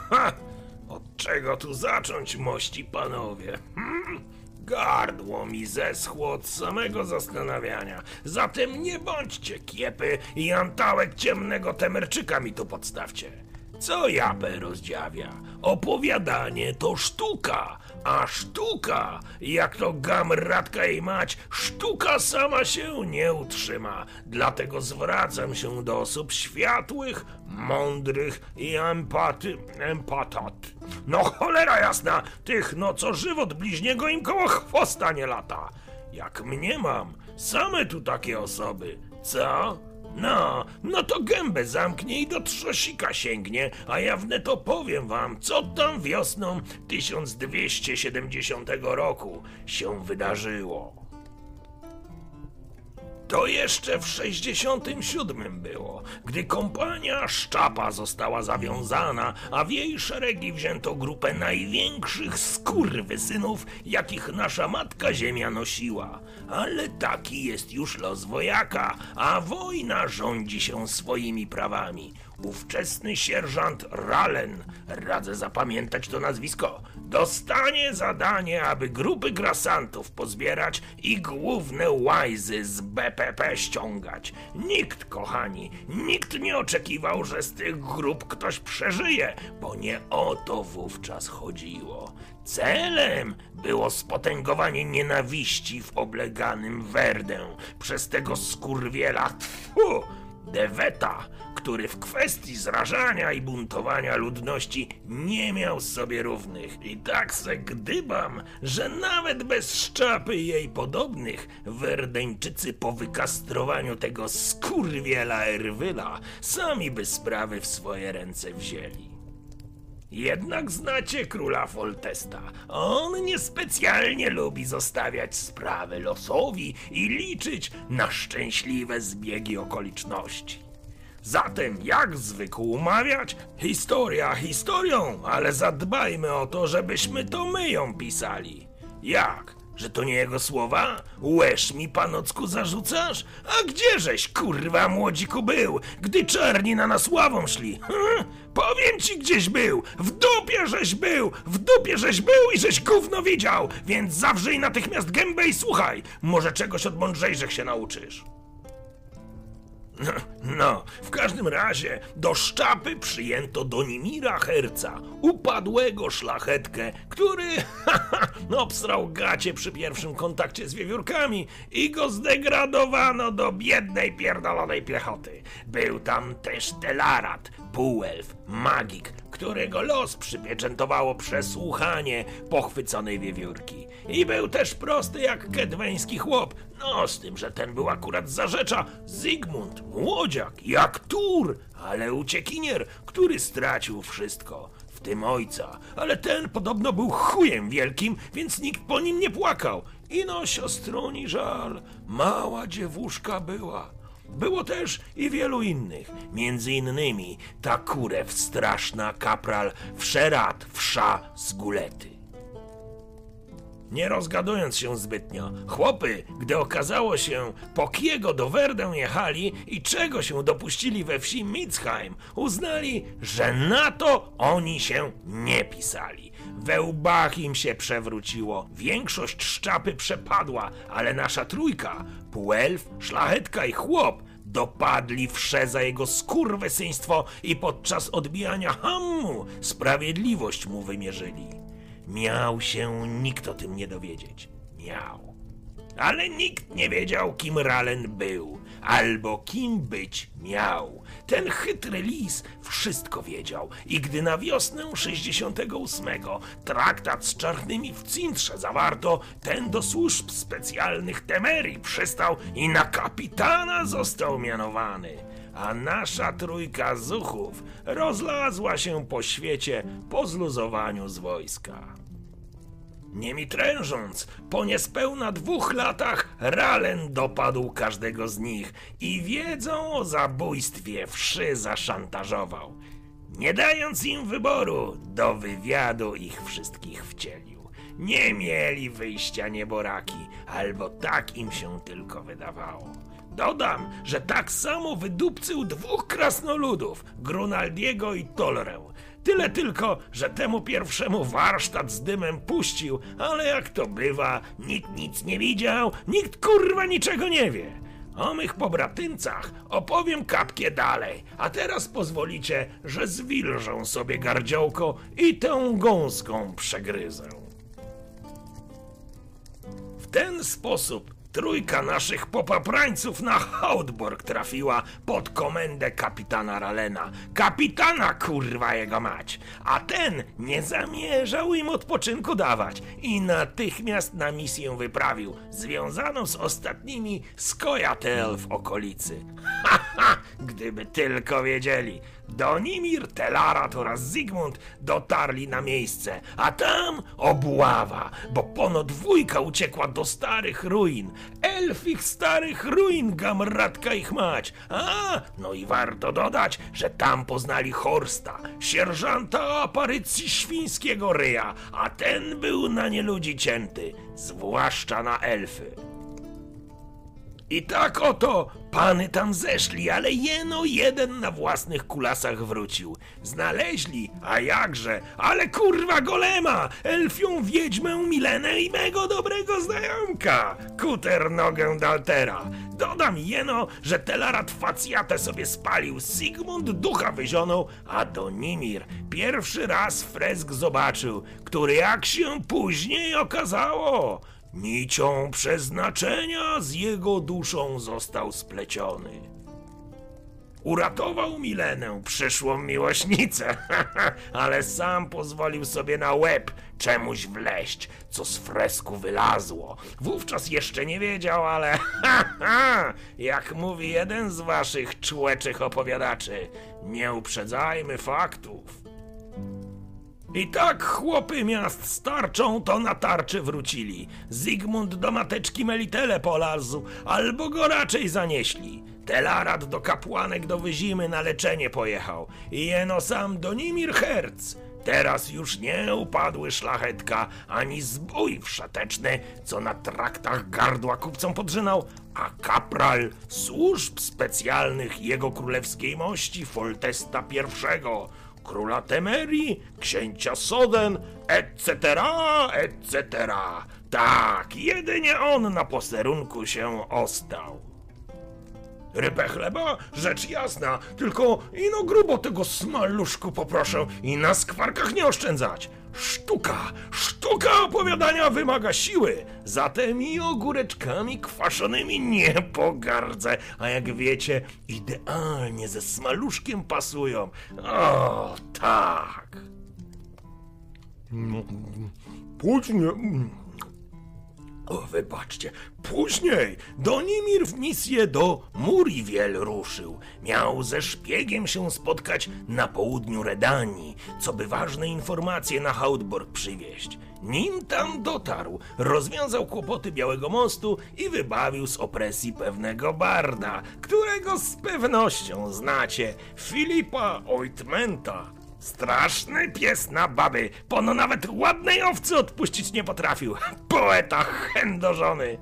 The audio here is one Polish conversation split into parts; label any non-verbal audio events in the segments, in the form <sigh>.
<laughs> Od czego tu zacząć, mości panowie? Hmm? Gardło mi zeschło od samego zastanawiania. Zatem nie bądźcie kiepy i antałek ciemnego temerczyka mi tu podstawcie. Co japę rozdziawia? Opowiadanie to sztuka, a sztuka, jak to gamratka i mać, sztuka sama się nie utrzyma. Dlatego zwracam się do osób światłych, mądrych i empaty... empatat. No cholera jasna, tych no co żywot bliźniego im koło chwosta nie lata. Jak mnie mam, same tu takie osoby, co? No, no to gębę zamknie i do trzosika sięgnie, a ja wnet opowiem wam, co tam wiosną 1270 roku się wydarzyło. To jeszcze w 67 było, gdy kompania Szczapa została zawiązana, a w jej szeregi wzięto grupę największych skurwysynów, jakich nasza matka ziemia nosiła. Ale taki jest już los wojaka, a wojna rządzi się swoimi prawami. Ówczesny sierżant Rallen, radzę zapamiętać to nazwisko, dostanie zadanie, aby grupy grasantów pozbierać i główne łajzy z BPP ściągać. Nikt, kochani, nikt nie oczekiwał, że z tych grup ktoś przeżyje, bo nie o to wówczas chodziło. Celem było spotęgowanie nienawiści w obleganym Werdę przez tego skurwiela, tfu, Deweta, który w kwestii zrażania i buntowania ludności nie miał sobie równych. I tak se gdybam, że nawet bez szczapy jej podobnych, werdeńczycy po wykastrowaniu tego skurwiela Erwyla sami by sprawy w swoje ręce wzięli. Jednak znacie króla Foltesta. On niespecjalnie lubi zostawiać sprawy losowi i liczyć na szczęśliwe zbiegi okoliczności. Zatem, jak zwykł umawiać, historia historią, ale zadbajmy o to, żebyśmy to my ją pisali. Jak? Że to nie jego słowa? Łeż mi, panocku, zarzucasz? A gdzieżeś, kurwa, młodziku był, gdy czarni na nas ławą szli? Hm? Powiem ci, gdzieś był! W dupie żeś był! W dupie żeś był i żeś gówno widział! Więc zawrzyj natychmiast gębę i słuchaj! Może czegoś od mądrzejszych się nauczysz. <laughs> No, w każdym razie do szczapy przyjęto Donimira Herca, upadłego szlachetkę, który <laughs> obsrał gacie przy pierwszym kontakcie z wiewiórkami i go zdegradowano do biednej pierdolonej piechoty. Był tam też Telarat, półelf, magik, którego los przypieczętowało przesłuchanie pochwyconej wiewiórki. I był też prosty jak kedweński chłop, no z tym, że ten był akurat za rzecza Zygmunt, młodziak, jak tur, ale uciekinier, który stracił wszystko, tym ojca. Ale ten podobno był chujem wielkim, więc nikt po nim nie płakał. I no siostroni żal, mała dziewuszka była. Było też i wielu innych, między innymi ta kurew straszna kapral Wszerat Wsza z Gulety. Nie rozgadując się zbytnio, chłopy, gdy okazało się, po kiego do Werdę jechali i czego się dopuścili we wsi Mitzheim, uznali, że na to oni się nie pisali. We łbach im się przewróciło, większość szczapy przepadła, ale nasza trójka, półelf, szlachetka i chłop, dopadli wsze za jego skurwysyństwo i podczas odbijania hammu sprawiedliwość mu wymierzyli. Miał się nikt o tym nie dowiedzieć. Miał. ale nikt nie wiedział, kim Ralen był, albo kim być miał. Ten chytry lis wszystko wiedział i gdy na wiosnę 68 traktat z czarnymi w Cintrze zawarto, ten do służb specjalnych Temerii przystał i na kapitana został mianowany. A nasza trójka zuchów rozlazła się po świecie po zluzowaniu z wojska. Nie mi trężąc, po niespełna dwóch latach Ralen dopadł każdego z nich i wiedzą o zabójstwie wszy zaszantażował. Nie dając im wyboru, do wywiadu ich wszystkich wcielił. Nie mieli wyjścia nieboraki, albo tak im się tylko wydawało. Dodam, że tak samo wydupcył dwóch krasnoludów, Grunaldiego i Tolrę. Tyle tylko, że temu pierwszemu warsztat z dymem puścił, ale jak to bywa, nikt nic nie widział, nikt kurwa niczego nie wie. O mych pobratyncach opowiem kapkie dalej, a teraz pozwolicie, że zwilżę sobie gardziołko i tę gąską przegryzę. W ten sposób Trójka naszych popaprańców na Hautborg trafiła pod komendę kapitana Ralena. Kapitana, kurwa jego mać! A ten nie zamierzał im odpoczynku dawać i natychmiast na misję wyprawił, związaną z ostatnimi Skojatel w okolicy. <laughs> Ha, ha! Gdyby tylko wiedzieli. Donimir, Telarat oraz Zygmunt dotarli na miejsce, a tam obława, bo pono dwójka uciekła do starych ruin. Elfich starych ruin, gamratka ich mać. A, no i warto dodać, że tam poznali Horsta, sierżanta aparycji świńskiego ryja, a ten był na nieludzi cięty, zwłaszcza na elfy. I tak oto pany tam zeszli, ale jeno jeden na własnych kulasach wrócił. Znaleźli, a jakże, ale kurwa golema, elfią wiedźmę Milenę i mego dobrego znajomka, kuter nogę Daltera. Dodam jeno, że Telarat facjatę sobie spalił, Sigmund ducha wyzionął, a Donimir pierwszy raz fresk zobaczył, który jak się później okazało, Nicią przeznaczenia z jego duszą został spleciony. Uratował Milenę, przyszłą miłośnicę, <laughs> ale sam pozwolił sobie na łeb czemuś wleść, co z fresku wylazło. Wówczas jeszcze nie wiedział, ale <laughs> jak mówi jeden z waszych człeczych opowiadaczy, nie uprzedzajmy faktów. I tak chłopy miast starczą, to na tarczy wrócili. Zygmunt do mateczki Melitele polazł, albo go raczej zanieśli. Telarat do kapłanek do Wyzimy na leczenie pojechał. I jeno sam do Nimir Herz. Teraz już nie upadły szlachetka, ani zbój wszateczny, co na traktach gardła kupcom podrzynał, a kapral służb specjalnych jego królewskiej mości Foltesta I króla Temerii, księcia Soden, etc., etc. Tak, jedynie on na posterunku się ostał. Rybę chleba? Rzecz jasna, tylko ino grubo tego smaluszku poproszę i na skwarkach nie oszczędzać. Sztuka, sztuka opowiadania wymaga siły, zatem i ogóreczkami kwaszonymi nie pogardzę, a jak wiecie, idealnie ze smaluszkiem pasują. O, tak. Później... O, wybaczcie, później Donimir w misję do Muriwiel ruszył. Miał ze szpiegiem się spotkać na południu Redanii, co by ważne informacje na Hautborg przywieźć. Nim tam dotarł, rozwiązał kłopoty Białego Mostu i wybawił z opresji pewnego barda, którego z pewnością znacie, Filipa Oitmenta. Straszny pies na baby, pono nawet ładnej owcy odpuścić nie potrafił. <laughs> Poeta chędożony.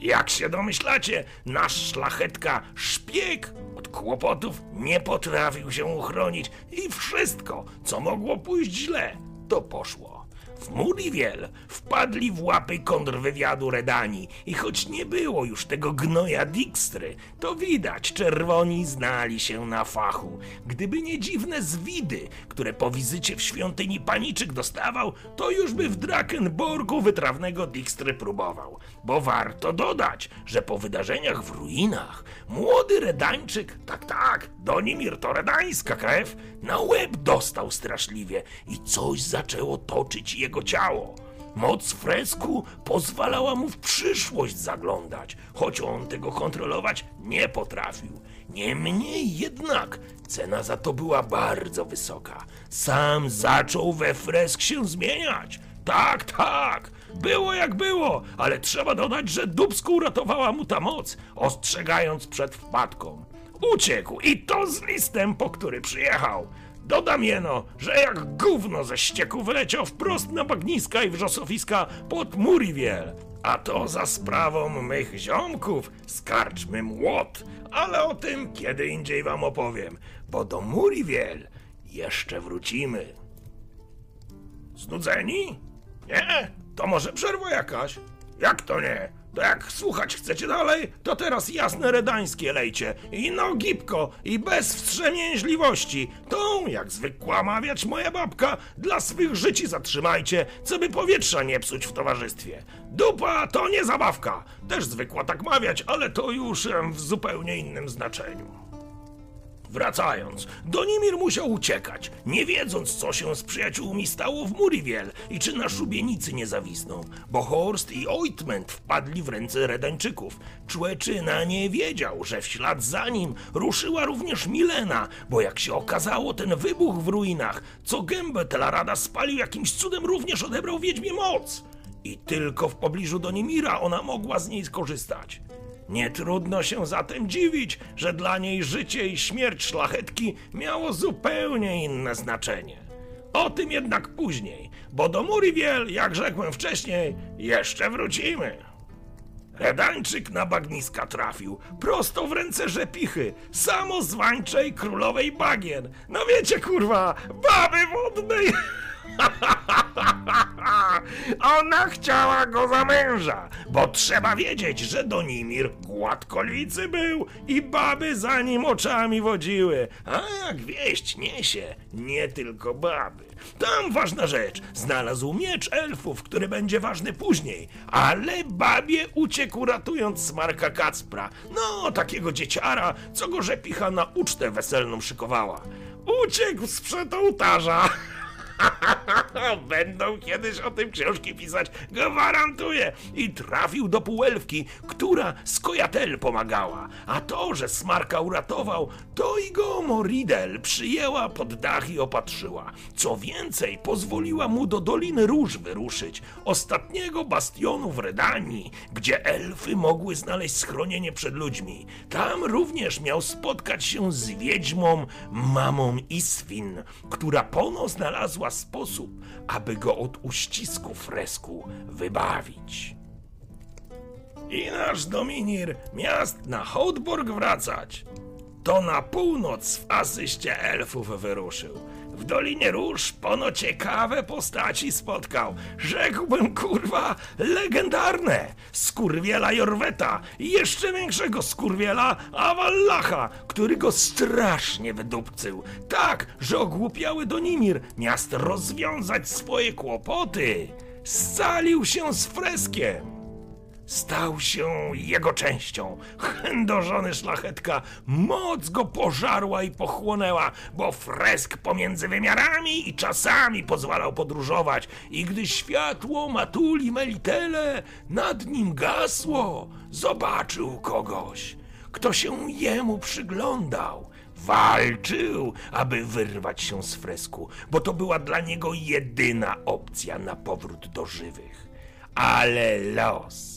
Jak się domyślacie, nasz szlachetka szpieg od kłopotów nie potrafił się uchronić i wszystko, co mogło pójść źle, to poszło. W Muriwiel wpadli w łapy kontrwywiadu Redani i choć nie było już tego gnoja Dijkstry, to widać, czerwoni znali się na fachu. Gdyby nie dziwne zwidy, które po wizycie w świątyni paniczyk dostawał, to już by w Drakenborgu wytrawnego Dijkstry próbował. Bo warto dodać, że po wydarzeniach w ruinach młody Redańczyk, tak tak, Donimir to redańska krew, na łeb dostał straszliwie i coś zaczęło toczyć jego ciało. Moc fresku pozwalała mu w przyszłość zaglądać, choć on tego kontrolować nie potrafił. Niemniej jednak cena za to była bardzo wysoka. Sam zaczął we fresk się zmieniać. Tak, tak, było jak było, ale trzeba dodać, że Dubsku uratowała mu ta moc, ostrzegając przed wpadką. Uciekł i to z listem, po który przyjechał. Dodam jeno, że jak gówno ze ścieku wyleciał wprost na bagniska i wrzosowiska pod Muriwiel. A to za sprawą mych ziomków z karczmy Młot. Ale o tym kiedy indziej wam opowiem, bo do Muriwiel jeszcze wrócimy. Znudzeni? Nie? To może przerwa jakaś? Jak to nie? Jak słuchać chcecie dalej, to teraz jasne redańskie lejcie. I no gipko, i bez wstrzemięźliwości. Tą, jak zwykła mawiać moja babka, dla swych życi zatrzymajcie, co by powietrza nie psuć w towarzystwie. Dupa to nie zabawka. Też zwykła tak mawiać, ale to już w zupełnie innym znaczeniu. Wracając, Donimir musiał uciekać, nie wiedząc, co się z przyjaciółmi stało w Muriwiel i czy na szubienicy nie zawisną, bo Horst i Oitment wpadli w ręce Redańczyków. Człeczyna nie wiedział, że w ślad za nim ruszyła również Milena, bo jak się okazało, ten wybuch w ruinach, co gębę Telarada spalił jakimś cudem, również odebrał wiedźmie moc. I tylko w pobliżu Donimira ona mogła z niej skorzystać. Nie trudno się zatem dziwić, że dla niej życie i śmierć szlachetki miało zupełnie inne znaczenie. O tym jednak później, bo do Muriwiel, jak rzekłem wcześniej, jeszcze wrócimy. Redańczyk na bagniska trafił, prosto w ręce rzepichy, samozwańczej królowej bagien. No wiecie kurwa, baby wodnej... <laughs> <laughs> Ona chciała go za męża, bo trzeba wiedzieć, że Donimir gładkolicy był i baby za nim oczami wodziły. A jak wieść niesie, nie tylko baby. Tam ważna rzecz, znalazł miecz elfów, który będzie ważny później, ale babie uciekł ratując smarka Kacpra. No, takiego dzieciara, co go rzepicha na ucztę weselną szykowała. Uciekł sprzed ołtarza. <laughs> <laughs> Będą kiedyś o tym książki pisać, gwarantuję. I trafił do półelfki, która Skojatel pomagała. A to, że Smarka uratował, to i go Moridel przyjęła pod dach i opatrzyła. Co więcej, pozwoliła mu do Doliny Róż wyruszyć, ostatniego bastionu w Redanii, gdzie elfy mogły znaleźć schronienie przed ludźmi. Tam również miał spotkać się z wiedźmą, mamą Isfin, która pono znalazła sposób, aby go od uścisku fresku wybawić. I nasz Dominir miast na Hołdborg wracać. To na północ w asyście elfów wyruszył. W Dolinie Róż pono ciekawe postaci spotkał. Rzekłbym, kurwa, legendarne. Skurwiela Jorweta i jeszcze większego skurwiela Awallacha, który go strasznie wydupcył. Tak, że ogłupiały Donimir, miast rozwiązać swoje kłopoty. Scalił się z freskiem stał się jego częścią. Chędożony szlachetka, moc go pożarła i pochłonęła, bo fresk pomiędzy wymiarami i czasami pozwalał podróżować i gdy światło Matuli Melitele nad nim gasło, zobaczył kogoś, kto się jemu przyglądał. Walczył, aby wyrwać się z fresku, bo to była dla niego jedyna opcja na powrót do żywych. Ale los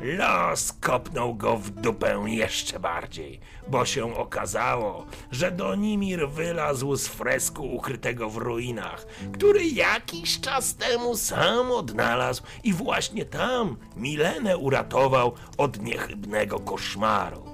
Los kopnął go w dupę jeszcze bardziej, bo się okazało, że Donimir wylazł z fresku ukrytego w ruinach, który jakiś czas temu sam odnalazł i właśnie tam Milenę uratował od niechybnego koszmaru.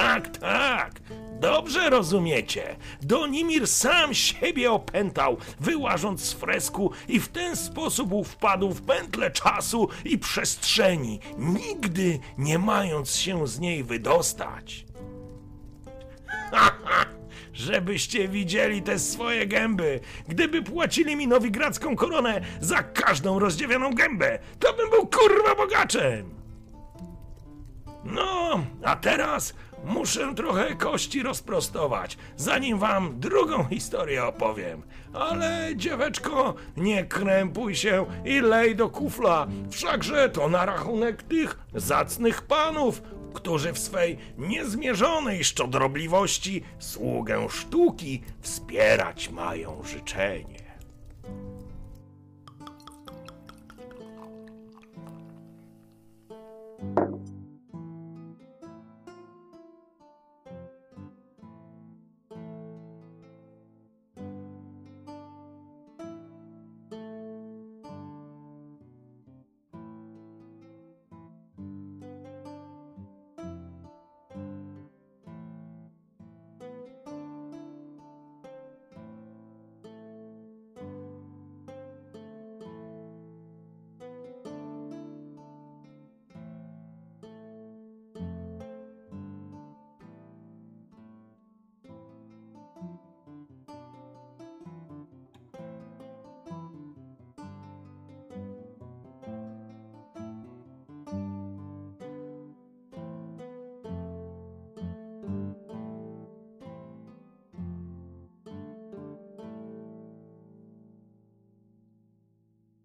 Tak, tak. Dobrze rozumiecie. Donimir sam siebie opętał, wyłażąc z fresku i w ten sposób wpadł w pętlę czasu i przestrzeni, nigdy nie mając się z niej wydostać. Haha, żebyście widzieli te swoje gęby. Gdyby płacili mi nowigradzką koronę za każdą rozdziawioną gębę, to bym był kurwa bogaczem. No, a teraz muszę trochę kości rozprostować, zanim wam drugą historię opowiem. Ale dzieweczko, nie krępuj się i lej do kufla, wszakże to na rachunek tych zacnych panów, którzy w swej niezmierzonej szczodrobliwości sługę sztuki wspierać mają życzenie.